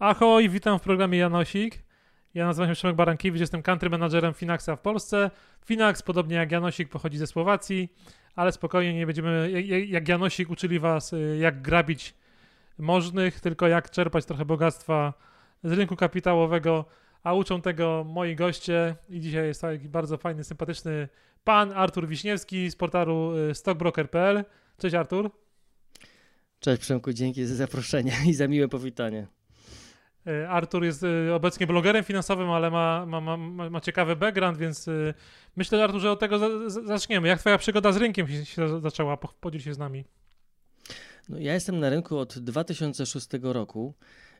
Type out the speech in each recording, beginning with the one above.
Ahoj, witam w programie Janosik. Ja nazywam się Przemek Barankiewicz, jestem country managerem Finaxa w Polsce. Finax, podobnie jak Janosik, pochodzi ze Słowacji, ale spokojnie nie będziemy, jak Janosik, uczyli was, y, jak grabić możnych, tylko jak czerpać trochę bogactwa z rynku kapitałowego, a uczą tego moi goście i dzisiaj jest taki bardzo fajny, sympatyczny pan Artur Wiśniewski z portalu y, stockbroker.pl. Cześć Artur. Cześć Przemku, dzięki za zaproszenie i za miłe powitanie. E, Artur jest e, obecnie blogerem finansowym, ale ma, ma, ma, ma ciekawy background, więc e, myślę, Artur, że od tego zaczniemy. Jak twoja przygoda z rynkiem się zaczęła? Podziel się z nami. No, ja jestem na rynku od 2006 roku.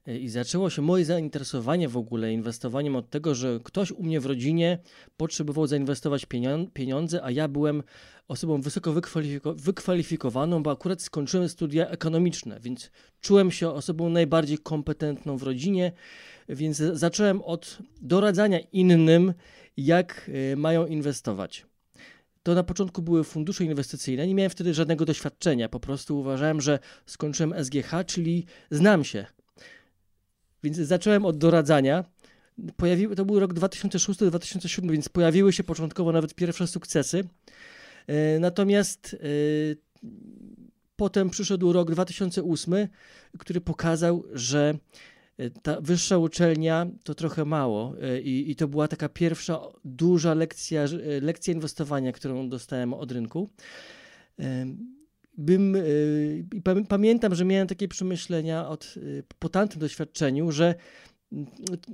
I zaczęło się moje zainteresowanie w ogóle inwestowaniem od tego, że ktoś u mnie w rodzinie potrzebował zainwestować pieniądze, a ja byłem osobą wysoko wykwalifiko wykwalifikowaną, bo akurat skończyłem studia ekonomiczne, więc czułem się osobą najbardziej kompetentną w rodzinie, więc zacząłem od doradzania innym, jak e, mają inwestować. To na początku były fundusze inwestycyjne, nie miałem wtedy żadnego doświadczenia, po prostu uważałem, że skończyłem SGH, czyli znam się więc zacząłem od doradzania. Pojawiły, to był rok 2006-2007, więc pojawiły się początkowo nawet pierwsze sukcesy. E, natomiast e, potem przyszedł rok 2008, który pokazał, że e, ta wyższa uczelnia to trochę mało i, i to była taka pierwsza duża lekcja, lekcja inwestowania, którą dostałem od rynku bym, y, i pamiętam, że miałem takie przemyślenia od, y, po tamtym doświadczeniu, że mm,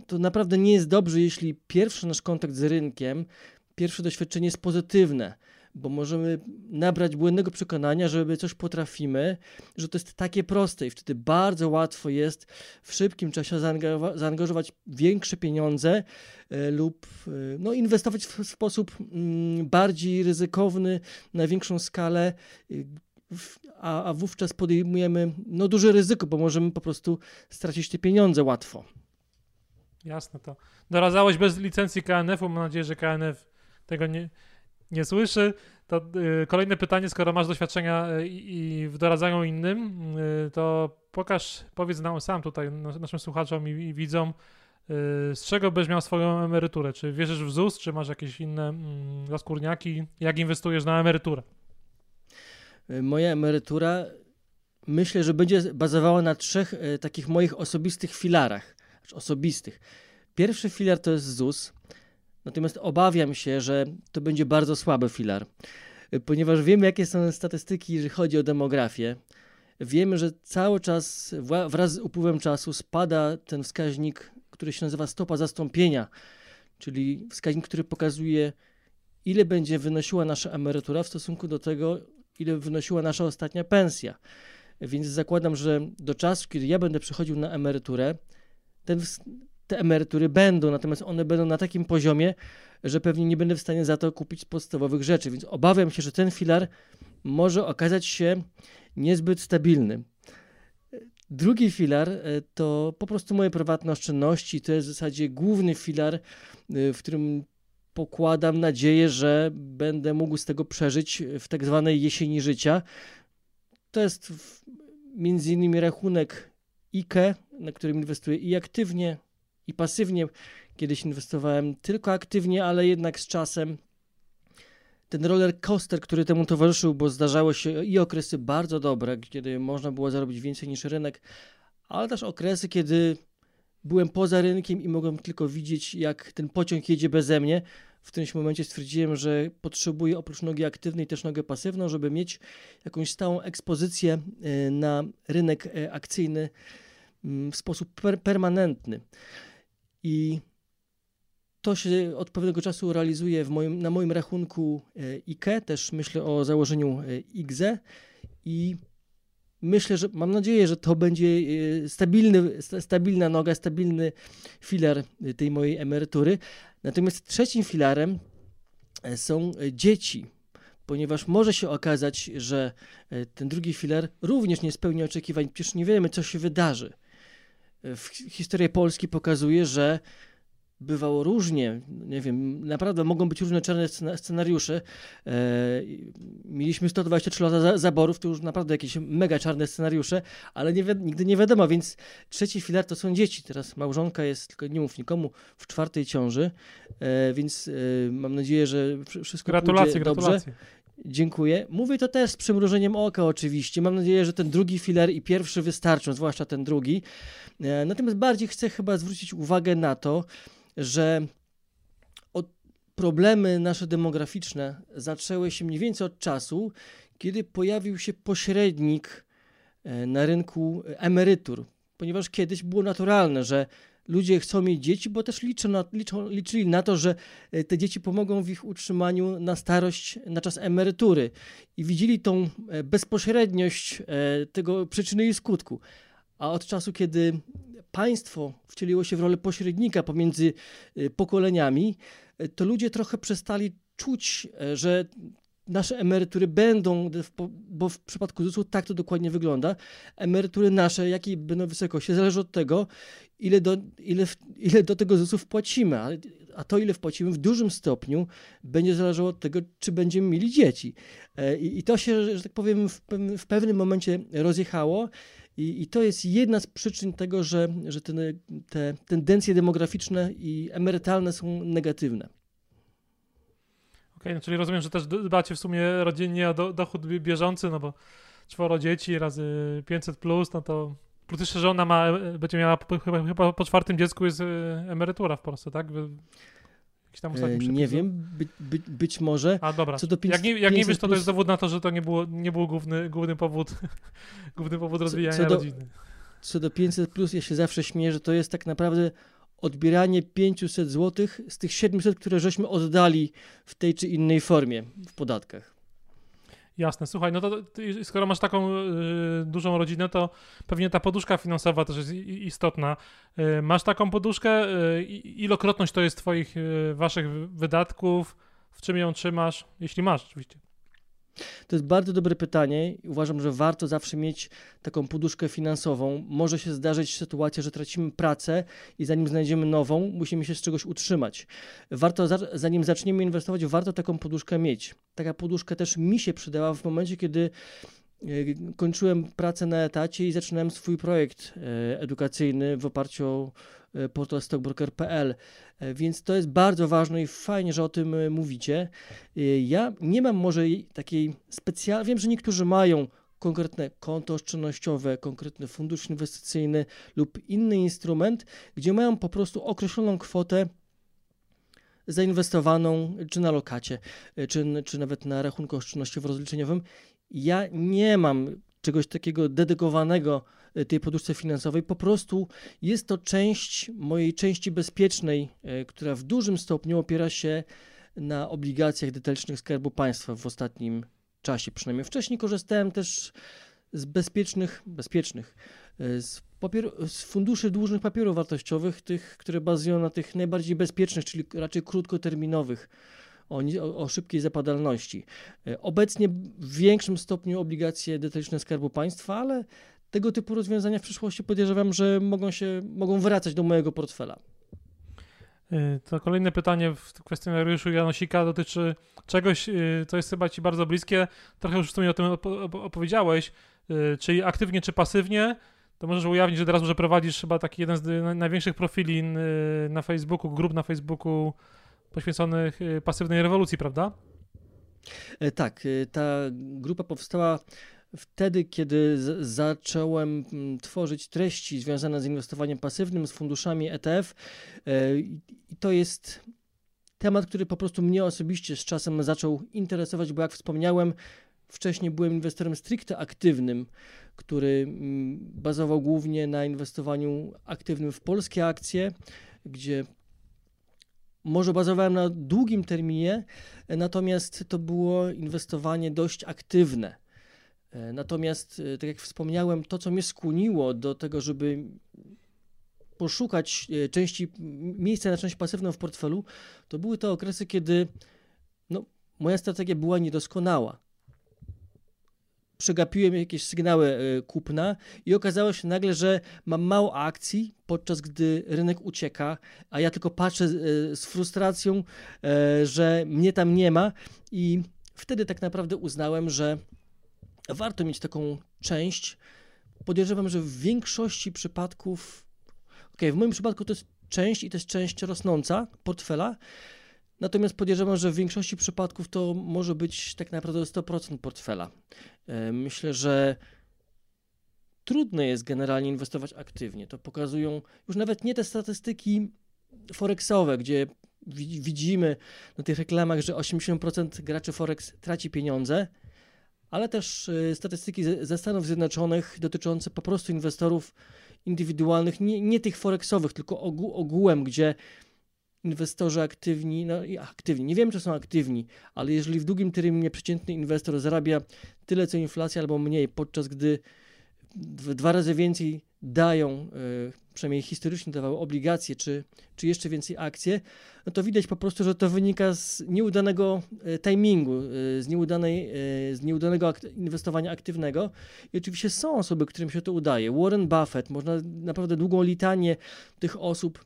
to naprawdę nie jest dobrze, jeśli pierwszy nasz kontakt z rynkiem, pierwsze doświadczenie jest pozytywne, bo możemy nabrać błędnego przekonania, że coś potrafimy, że to jest takie proste i wtedy bardzo łatwo jest w szybkim czasie zaangażować większe pieniądze y, lub no, inwestować w sposób mm, bardziej ryzykowny, na większą skalę, a, a wówczas podejmujemy no, duże ryzyko, bo możemy po prostu stracić te pieniądze łatwo. Jasne to. Doradzałeś bez licencji KNF-u, mam nadzieję, że KNF tego nie, nie słyszy. To y, kolejne pytanie, skoro masz doświadczenia y, i w doradzaniu innym, y, to pokaż, powiedz nam sam tutaj, naszym słuchaczom i, i widzom, z czego byś miał swoją emeryturę? Czy wierzysz w ZUS, czy masz jakieś inne mm, zaskórniaki? Jak inwestujesz na emeryturę? Y, moja emerytura myślę, że będzie bazowała na trzech y, takich moich osobistych filarach. Znaczy osobistych. Pierwszy filar to jest ZUS, natomiast obawiam się, że to będzie bardzo słaby filar, y, ponieważ wiemy, jakie są statystyki, jeżeli chodzi o demografię. Wiemy, że cały czas wraz z upływem czasu spada ten wskaźnik, który się nazywa stopa zastąpienia, czyli wskaźnik, który pokazuje, ile będzie wynosiła nasza emerytura w stosunku do tego, ile wynosiła nasza ostatnia pensja. Więc zakładam, że do czasu, kiedy ja będę przechodził na emeryturę, ten, te emerytury będą, natomiast one będą na takim poziomie, że pewnie nie będę w stanie za to kupić podstawowych rzeczy. Więc obawiam się, że ten filar może okazać się niezbyt stabilny. Drugi filar e, to po prostu moje prywatne oszczędności. To jest w zasadzie główny filar, e, w którym pokładam nadzieję, że będę mógł z tego przeżyć w tak zwanej jesieni życia. To jest między innymi rachunek IKE, na którym inwestuję i aktywnie, i pasywnie. Kiedyś inwestowałem tylko aktywnie, ale jednak z czasem ten roller coaster, który temu towarzyszył, bo zdarzały się i okresy bardzo dobre, kiedy można było zarobić więcej niż rynek, ale też okresy, kiedy byłem poza rynkiem i mogłem tylko widzieć, jak ten pociąg jedzie beze mnie. W którymś momencie stwierdziłem, że potrzebuję oprócz nogi aktywnej też nogę pasywną, żeby mieć jakąś stałą ekspozycję e, na rynek e, akcyjny mm, w sposób per permanentny. I to się od pewnego czasu realizuje moim, na moim rachunku e, IKE, też myślę o założeniu IGZE i myślę, że mam nadzieję, że to będzie e, stabilny, stabilna noga, stabilny filar tej mojej emerytury. Natomiast trzecim filarem e, są dzieci, ponieważ może się okazać, że e, ten drugi filar również nie spełni oczekiwań. Przecież nie wiemy, co się wydarzy. Historia Polski pokazuje, że bywało różnie. Nie wiem, naprawdę mogą być różne czarne scenariusze. E, mieliśmy 123 lata zaborów, to już naprawdę jakieś mega czarne scenariusze, ale nie nigdy nie wiadomo, więc trzeci filar to są dzieci. Teraz małżonka jest, tylko nie mów nikomu, w czwartej ciąży, e, więc e, mam nadzieję, że wszystko gratulacje, pójdzie dobrze. Gratulacje. Dziękuję. Mówię to też z przymrużeniem oka oczywiście. Mam nadzieję, że ten drugi filar i pierwszy wystarczą, zwłaszcza ten drugi. Natomiast bardziej chcę chyba zwrócić uwagę na to, że problemy nasze demograficzne zaczęły się mniej więcej od czasu, kiedy pojawił się pośrednik e, na rynku emerytur, ponieważ kiedyś było naturalne, że ludzie chcą mieć dzieci, bo też liczą na, liczą, liczyli na to, że e, te dzieci pomogą w ich utrzymaniu na starość, na czas emerytury. I widzieli tą e, bezpośredniość tego przyczyny i skutku. A od czasu, kiedy państwo wcieliło się w rolę pośrednika pomiędzy y, pokoleniami, y, to ludzie trochę przestali czuć, e, że nasze emerytury będą, bo w przypadku ZUS-u tak to dokładnie wygląda, emerytury nasze, jakiej będą wysokości, zależy od tego, ile do, ile, ile do tego ZUS-u wpłacimy, a, a to, ile wpłacimy w dużym stopniu będzie zależało od tego, czy będziemy mieli dzieci. E, I, i to się, że tak powiem, w, w pewnym momencie rozjechało i, I, to jest jedna z przyczyn tego, że, że ten, te tendencje demograficzne i emerytalne są negatywne. Okej, okay, no czyli rozumiem, że też dbacie w sumie rodzinnie o do, dochód bieżący, no bo czworo dzieci razy 500 plus, no to plus jeszcze żona ma, będzie miała chyba, chyba po czwartym dziecku jest e, emerytura w Polsce, tak? Tam e, Nie wiem, by, by, być może. A dobra, Co do jak nie, jak nie wiesz, to to jest dowód na to, że to nie, było, nie był główny, główny powód, główny powód rozwijania co, co do, rodziny. Co do 500, plus, ja się zawsze śmieję, że to jest tak naprawdę odbieranie 500 zł z tych 700, które żeśmy oddali w tej czy innej formie w podatkach. Jasne, słuchaj, no to skoro masz taką y, dużą rodzinę, to pewnie ta poduszka finansowa też jest istotna. Y, masz taką poduszkę, y, ilokrotność to jest twoich, y, waszych wydatków, w czym ją trzymasz, jeśli masz oczywiście. To jest bardzo dobre pytanie. Uważam, że warto zawsze mieć taką poduszkę finansową. Może się zdarzyć sytuacja, że tracimy pracę i zanim znajdziemy nową, musimy się z czegoś utrzymać. Warto, zanim zaczniemy inwestować, warto taką poduszkę mieć. Taka poduszka też mi się przydała w momencie, kiedy kończyłem pracę na etacie i zaczynałem swój projekt e, edukacyjny w oparciu o E, portal stockbroker.pl, e, więc to jest bardzo ważne i fajnie, że o tym e, mówicie. Ja nie mam może takiej specjalnej, wiem, że niektórzy mają konkretne konto oszczędnościowe, konkretny fundusz inwestycyjny lub inny instrument, gdzie mają po prostu określoną kwotę zainwestowaną czy na lokacie, czy, czy nawet na rachunku oszczędnościowo-rozliczeniowym. Ja nie mam czegoś takiego dedykowanego e, tej poduszce finansowej. Po prostu jest to część mojej części bezpiecznej, e, która w dużym stopniu opiera się na obligacjach detalicznych Skarbu Państwa w ostatnim czasie. Przynajmniej wcześniej korzystałem też z bezpiecznych, bezpiecznych, e, z, z funduszy dłużnych papierów wartościowych, tych, które bazują na tych najbardziej bezpiecznych, czyli raczej krótkoterminowych o, o, szybkiej zapadalności. E, obecnie w większym stopniu obligacje detaliczne Skarbu Państwa, ale tego typu rozwiązania w przyszłości podejrzewam, że mogą się mogą wracać do mojego portfela. E, to kolejne pytanie w kwestionariuszu Janosika dotyczy czegoś, e, co jest chyba Ci bardzo bliskie. Trochę już w sumie o tym opowiedziałeś, czyli aktywnie czy pasywnie. To możesz ujawnić, że teraz może prowadzisz chyba taki jeden z największych profili na Facebooku, grup na Facebooku poświęconych y, pasywnej rewolucji, prawda? E, tak, y, ta grupa powstała wtedy, kiedy zacząłem mm, tworzyć treści związane z inwestowaniem pasywnym, z funduszami ETF. E, I to jest temat, który po prostu mnie osobiście z czasem zaczął interesować, bo jak wspomniałem, wcześniej byłem inwestorem stricte aktywnym, który mm, bazował głównie na inwestowaniu aktywnym w polskie akcje, gdzie może bazowałem na długim terminie, natomiast to było inwestowanie dość aktywne. E, natomiast, e, tak jak wspomniałem, to, co mnie skłoniło do tego, żeby poszukać e, części, miejsca na część pasywną w portfelu, to były te okresy, kiedy no, moja strategia była niedoskonała. Przegapiłem jakieś sygnały e, kupna i okazało się nagle, że mam mało akcji, podczas gdy rynek ucieka, a ja tylko patrzę e, z frustracją, e, że mnie tam nie ma i wtedy tak naprawdę uznałem, że warto mieć taką część. Podejrzewam, że w większości przypadków, ok, w moim przypadku to jest część i to jest część rosnąca portfela, Natomiast podejrzewam, że w większości przypadków to może być tak naprawdę 100% portfela. E, myślę, że trudno jest generalnie inwestować aktywnie. To pokazują już nawet nie te statystyki forexowe, gdzie widzimy na tych reklamach, że 80% graczy forex traci pieniądze, ale też e, statystyki ze Stanów Zjednoczonych dotyczące po prostu inwestorów indywidualnych, nie, nie tych forexowych, tylko ogół, ogółem, gdzie inwestorzy aktywni, no aktywni, nie wiem czy są aktywni, ale jeżeli w długim terminie przeciętny inwestor zarabia tyle co inflacja albo mniej, podczas gdy dwa razy więcej dają, y, przynajmniej historycznie dawały obligacje, czy, czy jeszcze więcej akcje, no to widać po prostu, że to wynika z nieudanego y, timingu, y, z, nieudanej, z nieudanego inwestowania aktywnego. I oczywiście są osoby, którym się to udaje. Warren Buffett, można naprawdę długą litanię tych osób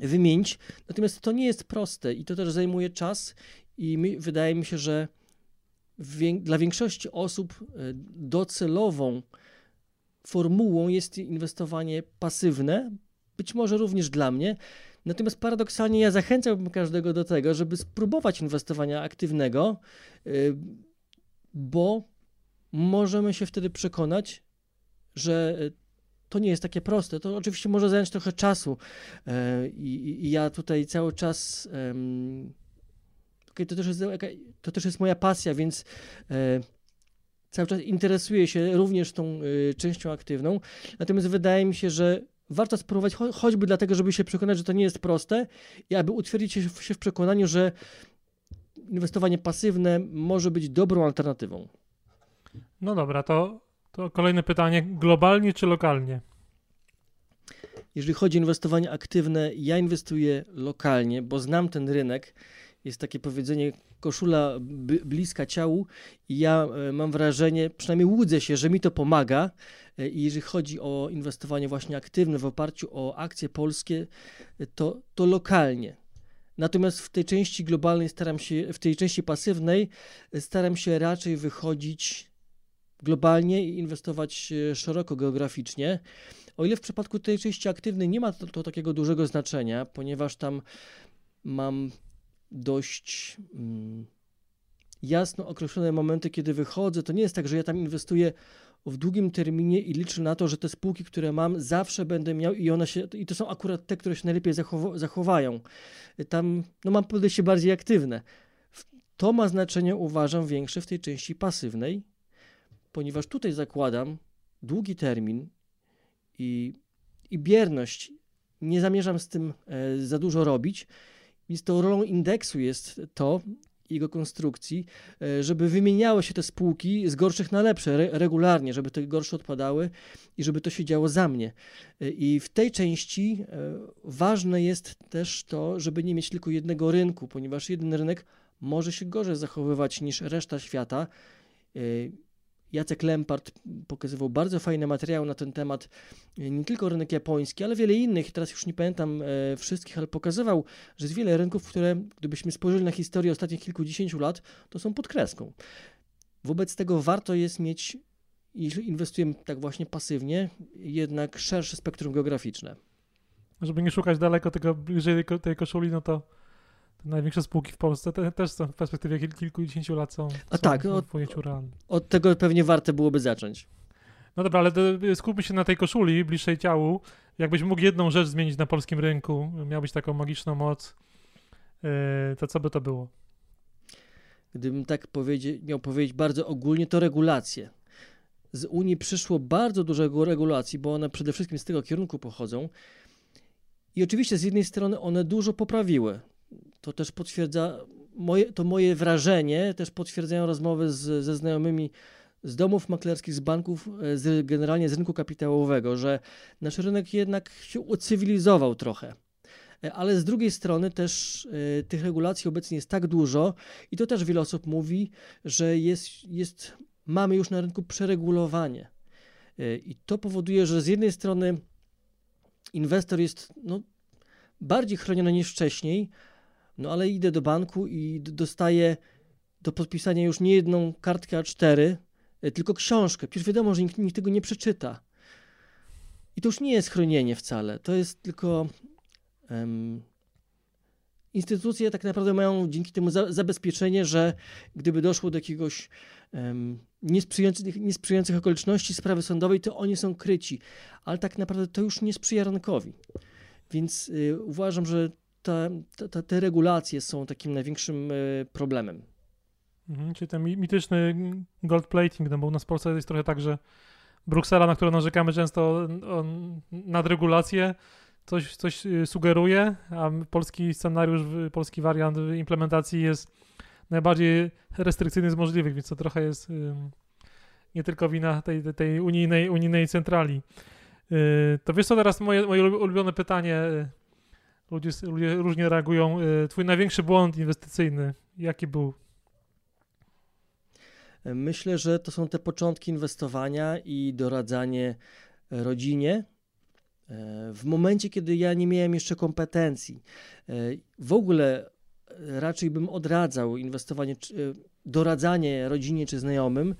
wymienić. Natomiast to nie jest proste i to też zajmuje czas i mi, wydaje mi się, że dla większości osób e, docelową formułą jest inwestowanie pasywne, być może również dla mnie. Natomiast paradoksalnie ja zachęcałbym każdego do tego, żeby spróbować inwestowania aktywnego, e, bo możemy się wtedy przekonać, że to nie jest takie proste. To oczywiście może zająć trochę czasu e, i, i ja tutaj cały czas. Okay, to, też jest, to też jest moja pasja, więc e, cały czas interesuję się również tą e, częścią aktywną. Natomiast wydaje mi się, że warto spróbować cho choćby dlatego, żeby się przekonać, że to nie jest proste i aby utwierdzić się, się w przekonaniu, że inwestowanie pasywne może być dobrą alternatywą. No dobra, to to kolejne pytanie, globalnie czy lokalnie? Jeżeli chodzi o inwestowanie aktywne, ja inwestuję lokalnie, bo znam ten rynek. Jest takie powiedzenie, koszula bliska ciału i ja e, mam wrażenie, przynajmniej łudzę się, że mi to pomaga. E, I jeżeli chodzi o inwestowanie właśnie aktywne w oparciu o akcje polskie, e, to, to lokalnie. Natomiast w tej części globalnej staram się, w tej części pasywnej staram się raczej wychodzić globalnie i inwestować e, szeroko geograficznie. O ile w przypadku tej części aktywnej nie ma to, to takiego dużego znaczenia, ponieważ tam mam dość mm, jasno określone momenty, kiedy wychodzę. To nie jest tak, że ja tam inwestuję w długim terminie i liczę na to, że te spółki, które mam, zawsze będę miał i one się, i to są akurat te, które się najlepiej zachow zachowają. Tam no, mam podejście bardziej aktywne. To ma znaczenie, uważam, większe w tej części pasywnej, ponieważ tutaj zakładam długi termin i, i bierność. Nie zamierzam z tym e, za dużo robić, więc to rolą indeksu jest to, jego konstrukcji, e, żeby wymieniały się te spółki z gorszych na lepsze re, regularnie, żeby te gorsze odpadały i żeby to się działo za mnie. E, I w tej części ważne jest też to, żeby nie mieć tylko jednego rynku, ponieważ jeden rynek może się gorzej zachowywać niż reszta świata. Jacek Lempart pokazywał bardzo fajne materiały na ten temat, nie tylko rynek japoński, ale wiele innych, teraz już nie pamiętam e, wszystkich, ale pokazywał, że jest wiele rynków, które gdybyśmy spojrzeli na historię ostatnich kilkudziesięciu lat, to są pod kreską. Wobec tego warto jest mieć, jeśli inwestujemy tak właśnie pasywnie, jednak szersze spektrum geograficzne. Żeby nie szukać daleko tego bliżej tej koszuli, no to największe spółki w Polsce te, też są w perspektywie kil, kilkudziesięciu lat są, A są tak, pojęciu realnym. Od tego pewnie warto byłoby zacząć. No dobra, ale skupmy się na tej koszuli bliższej ciału. Jakbyś mógł jedną rzecz zmienić na polskim rynku, miałbyś taką magiczną moc, yy, to co by to było? Gdybym tak powiedzie, miał powiedzieć bardzo ogólnie, to regulacje. Z Unii przyszło bardzo dużo regulacji, bo one przede wszystkim z tego kierunku pochodzą. I oczywiście z jednej strony one dużo poprawiły to też potwierdza, moje, to moje wrażenie, też potwierdzają rozmowy z, ze znajomymi z domów maklerskich, z banków, e, z, generalnie z rynku kapitałowego, że nasz rynek jednak się ucywilizował trochę. E, ale z drugiej strony też y, tych regulacji obecnie jest tak dużo i to też wiele osób mówi, że jest, jest mamy już na rynku przeregulowanie. E, I to powoduje, że z jednej strony inwestor jest no, bardziej chroniony niż wcześniej, no ale idę do banku i dostaję do podpisania już nie jedną kartkę A4, e, tylko książkę. Przecież wiadomo, że nikt, nikt tego nie przeczyta. I to już nie jest chronienie wcale, to jest tylko um, instytucje tak naprawdę mają dzięki temu za, zabezpieczenie, że gdyby doszło do jakiegoś um, niesprzyjających, niesprzyjających okoliczności sprawy sądowej, to oni są kryci. Ale tak naprawdę to już nie sprzyja rynkowi. Więc y, uważam, że ta, ta, te regulacje są takim największym y, problemem. Mhm, czyli ten mityczny gold plating, no bo u nas w Polsce jest trochę tak, że Bruksela, na którą narzekamy często nadregulację, coś, coś y, sugeruje, a polski scenariusz, polski wariant implementacji jest najbardziej restrykcyjny z możliwych, więc to trochę jest nie tylko wina tej, tej unijnej, unijnej centrali. Y, to wiesz co teraz moje, moje ulubione pytanie, y, ludzie, ludzie różnie reagują, twój największy błąd inwestycyjny, jaki był? Myślę, że to są te początki inwestowania i doradzanie rodzinie, E, w momencie, kiedy ja nie miałem jeszcze kompetencji, e, w ogóle e, raczej bym odradzał inwestowanie, doradzanie rodzinie czy znajomym,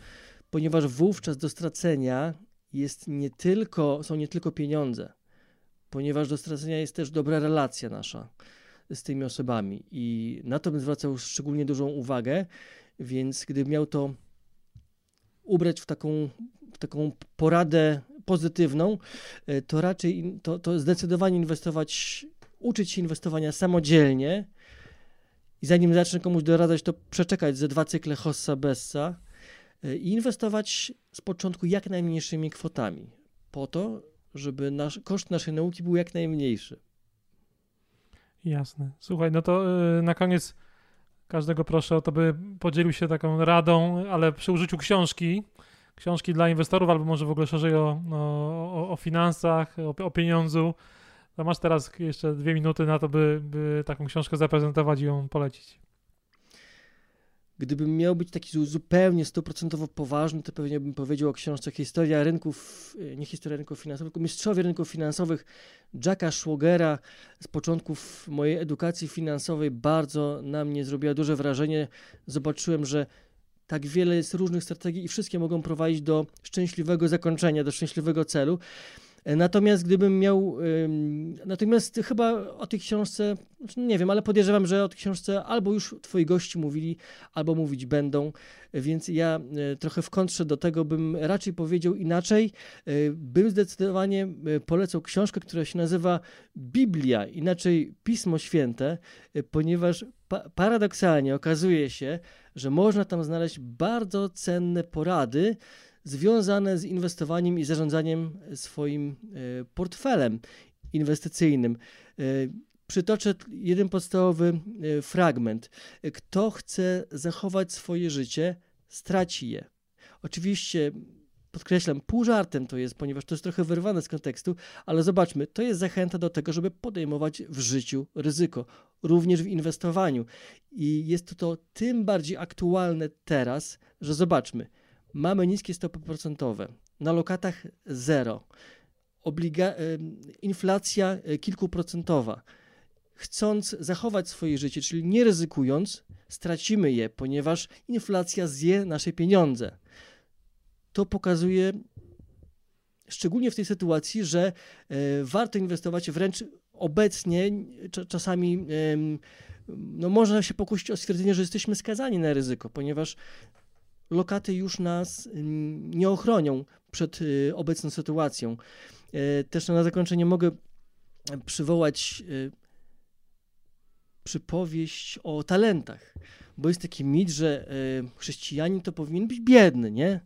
ponieważ wówczas do stracenia jest nie tylko, są nie tylko pieniądze, ponieważ do stracenia jest też dobra relacja nasza z tymi osobami. I na to bym zwracał szczególnie dużą uwagę, więc gdybym miał to ubrać w taką, w taką poradę pozytywną, e, to raczej to, to zdecydowanie inwestować, uczyć się inwestowania samodzielnie. I zanim zacznę komuś doradzać, to przeczekać ze dwa cykle Hossa Bessa e, i inwestować z początku jak najmniejszymi kwotami, po to, żeby nasz, koszt naszej nauki był jak najmniejszy. Jasne. Słuchaj, no to yy, na koniec każdego proszę o to, by podzielił się taką radą, ale przy użyciu książki, książki dla inwestorów, albo może w ogóle szerzej o, o, o finansach, o, o pieniądzu. To masz teraz jeszcze dwie minuty na to, by, by taką książkę zaprezentować i ją polecić. Gdybym miał być taki zupełnie stuprocentowo poważny, to pewnie bym powiedział o książce Historia rynków, e, nie historia rynków finansowych, tylko Mistrzowie rynków finansowych Jacka Schwogera z początków mojej edukacji finansowej bardzo na mnie zrobiła duże wrażenie. Zobaczyłem, że tak wiele jest różnych strategii i wszystkie mogą prowadzić do szczęśliwego zakończenia, do szczęśliwego celu. E, natomiast gdybym miał, natomiast chyba o tej książce, znaczy nie wiem, ale podejrzewam, że o tej książce albo już twoi gości mówili, albo mówić będą, więc ja e, trochę w kontrze do tego bym raczej powiedział inaczej. E, bym zdecydowanie polecał książkę, która się nazywa Biblia, inaczej Pismo Święte, ponieważ pa paradoksalnie okazuje się, że można tam znaleźć bardzo cenne porady, związane z inwestowaniem i zarządzaniem swoim e, portfelem inwestycyjnym. E, przytoczę jeden podstawowy e, fragment. Kto chce zachować swoje życie, straci je. Oczywiście podkreślam, pół żartem to jest, ponieważ to jest trochę wyrwane z kontekstu, ale zobaczmy, to jest zachęta do tego, żeby podejmować w życiu ryzyko, również w inwestowaniu. I jest to, to tym bardziej aktualne teraz, że zobaczmy, mamy niskie stopy procentowe, na lokatach zero, obliga- inflacja e, kilkuprocentowa. Chcąc zachować swoje życie, czyli nie ryzykując, stracimy je, ponieważ inflacja zje nasze pieniądze. To pokazuje, szczególnie w tej sytuacji, że e, warto inwestować wręcz obecnie, czasami no, można się pokusić o stwierdzenie, że jesteśmy skazani na ryzyko, ponieważ lokaty już nas nie ochronią przed y, obecną sytuacją. E, też na zakończenie mogę przywołać y, przypowieść o talentach, bo jest taki mit, że chrześcijanin to powinien być biedny, nie?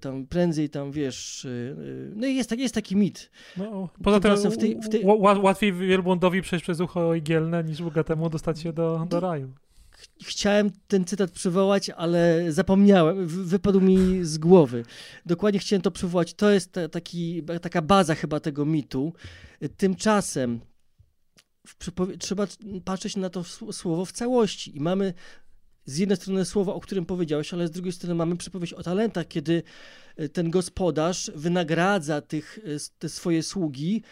tam prędzej tam, wiesz, no i jest, jest taki mit. No, poza tym w tej, w tej... łatwiej wielbłądowi przejść przez ucho igielne niż bogatemu dostać się do, do raju chciałem ten cytat przywołać, ale zapomniałem, wypadł mi z głowy. Dokładnie chciałem to przywołać. To jest ta, taki, taka baza chyba tego mitu. Tymczasem trzeba patrzeć na to słowo w całości i mamy z jednej strony słowa, o którym powiedziałeś, ale z drugiej strony mamy przypowieść o talentach, kiedy ten gospodarz wynagradza tych, te swoje sługi,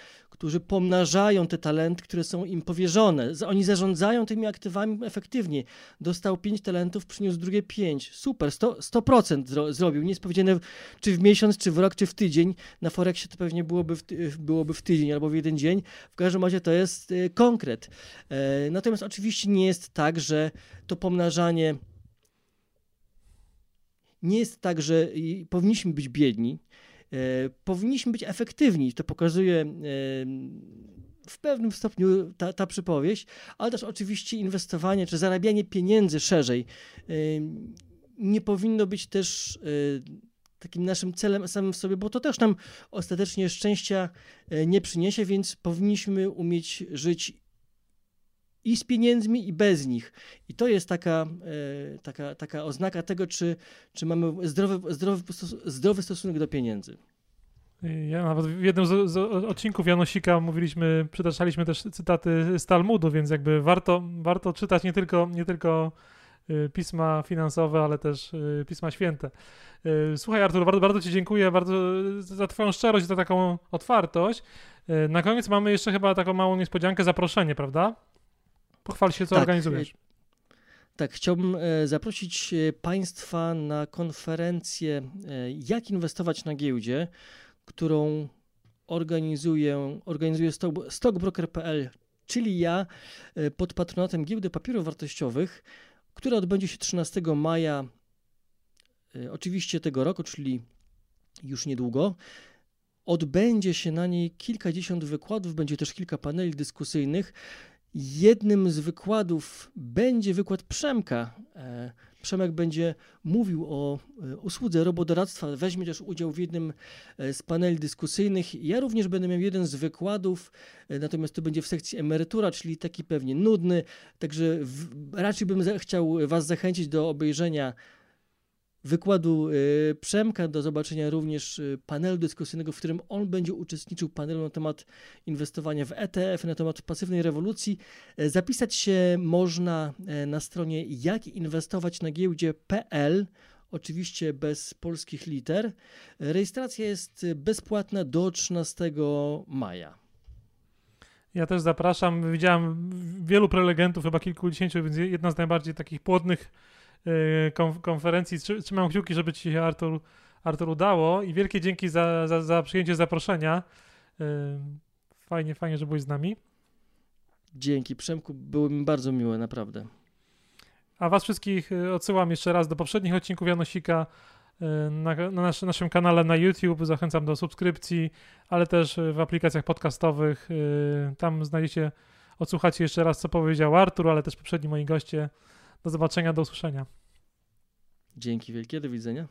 którzy pomnażają te talenty, które są im powierzone. Oni zarządzają tymi aktywami efektywnie. Dostał 5 talentów, przyniósł drugie 5. Super, 100%, 100% zro zrobił. Nie jest powiedziane, czy w miesiąc, czy w rok, czy w tydzień. Na Forexie to pewnie byłoby w, byłoby w tydzień albo w jeden dzień. W każdym razie to jest y, konkret. E, natomiast oczywiście nie jest tak, że to pomnażanie nie jest tak, że powinniśmy być biedni. E, powinniśmy być efektywni. To pokazuje e, w pewnym stopniu ta, ta przypowieść, ale też oczywiście inwestowanie czy zarabianie pieniędzy szerzej e, nie powinno być też takim naszym celem samym w sobie, bo to też nam ostatecznie szczęścia nie przyniesie, więc powinniśmy umieć żyć i z pieniędzmi, i bez nich. I to jest taka, e, taka, taka oznaka tego, czy, czy mamy zdrowy, zdrowy, zdrowy stosunek do pieniędzy. Ja nawet w jednym z, z, odcinków Janosika mówiliśmy, przytaczaliśmy też cytaty z Talmudu, więc jakby warto, warto czytać nie tylko, nie tylko y, pisma finansowe, ale też y, pisma święte. Y, słuchaj Artur, bardzo, bardzo Ci dziękuję bardzo za Twoją szczerość, za taką otwartość. Na koniec mamy jeszcze chyba taką małą niespodziankę, zaproszenie, prawda? Pochwal się, co tak, organizujesz. E, tak, chciałbym e, zaprosić e, Państwa na konferencję Jak inwestować na giełdzie, którą organizuje, organizuje stockbroker.pl, czyli ja, pod patronatem Giełdy Papierów Wartościowych, która odbędzie się 13 maja, oczywiście tego roku, czyli już niedługo. Odbędzie się na niej kilkadziesiąt wykładów, będzie też kilka paneli dyskusyjnych. Jednym z wykładów będzie wykład Przemka. E, Przemek będzie mówił o e, usłudze robodoradztwa, weźmie też udział w jednym e, z paneli dyskusyjnych. Ja również będę miał jeden z wykładów, natomiast to będzie w sekcji emerytura, czyli taki pewnie nudny, także w, raczej bym chciał Was zachęcić do obejrzenia wykładu y, Przemka, do zobaczenia również y, panelu dyskusyjnego, w którym on będzie uczestniczył panelu na temat inwestowania w ETF, na temat pasywnej rewolucji. E, zapisać się można e, na stronie jakinwestowaćnagiełdzie.pl oczywiście bez polskich liter. Rejestracja jest bezpłatna do 13 maja. Ja też zapraszam. Widziałem wielu prelegentów, chyba kilkudziesięciu, więc jedna z najbardziej takich płodnych konferencji. Trzymam kciuki, żeby ci się Artur, Artur udało i wielkie dzięki za, za, za przyjęcie zaproszenia. Y, fajnie, fajnie, że byłeś z nami. Dzięki Przemku, było mi bardzo miłe, naprawdę. A was wszystkich y, odsyłam jeszcze raz do poprzednich odcinków Janosika na, na nasz, naszym kanale na YouTube. Zachęcam do subskrypcji, ale też w aplikacjach podcastowych. Tam znajdziecie, odsłuchacie jeszcze raz, co powiedział Artur, ale też poprzedni moi goście. Do zobaczenia, do usłyszenia. Dzięki wielkie, do widzenia.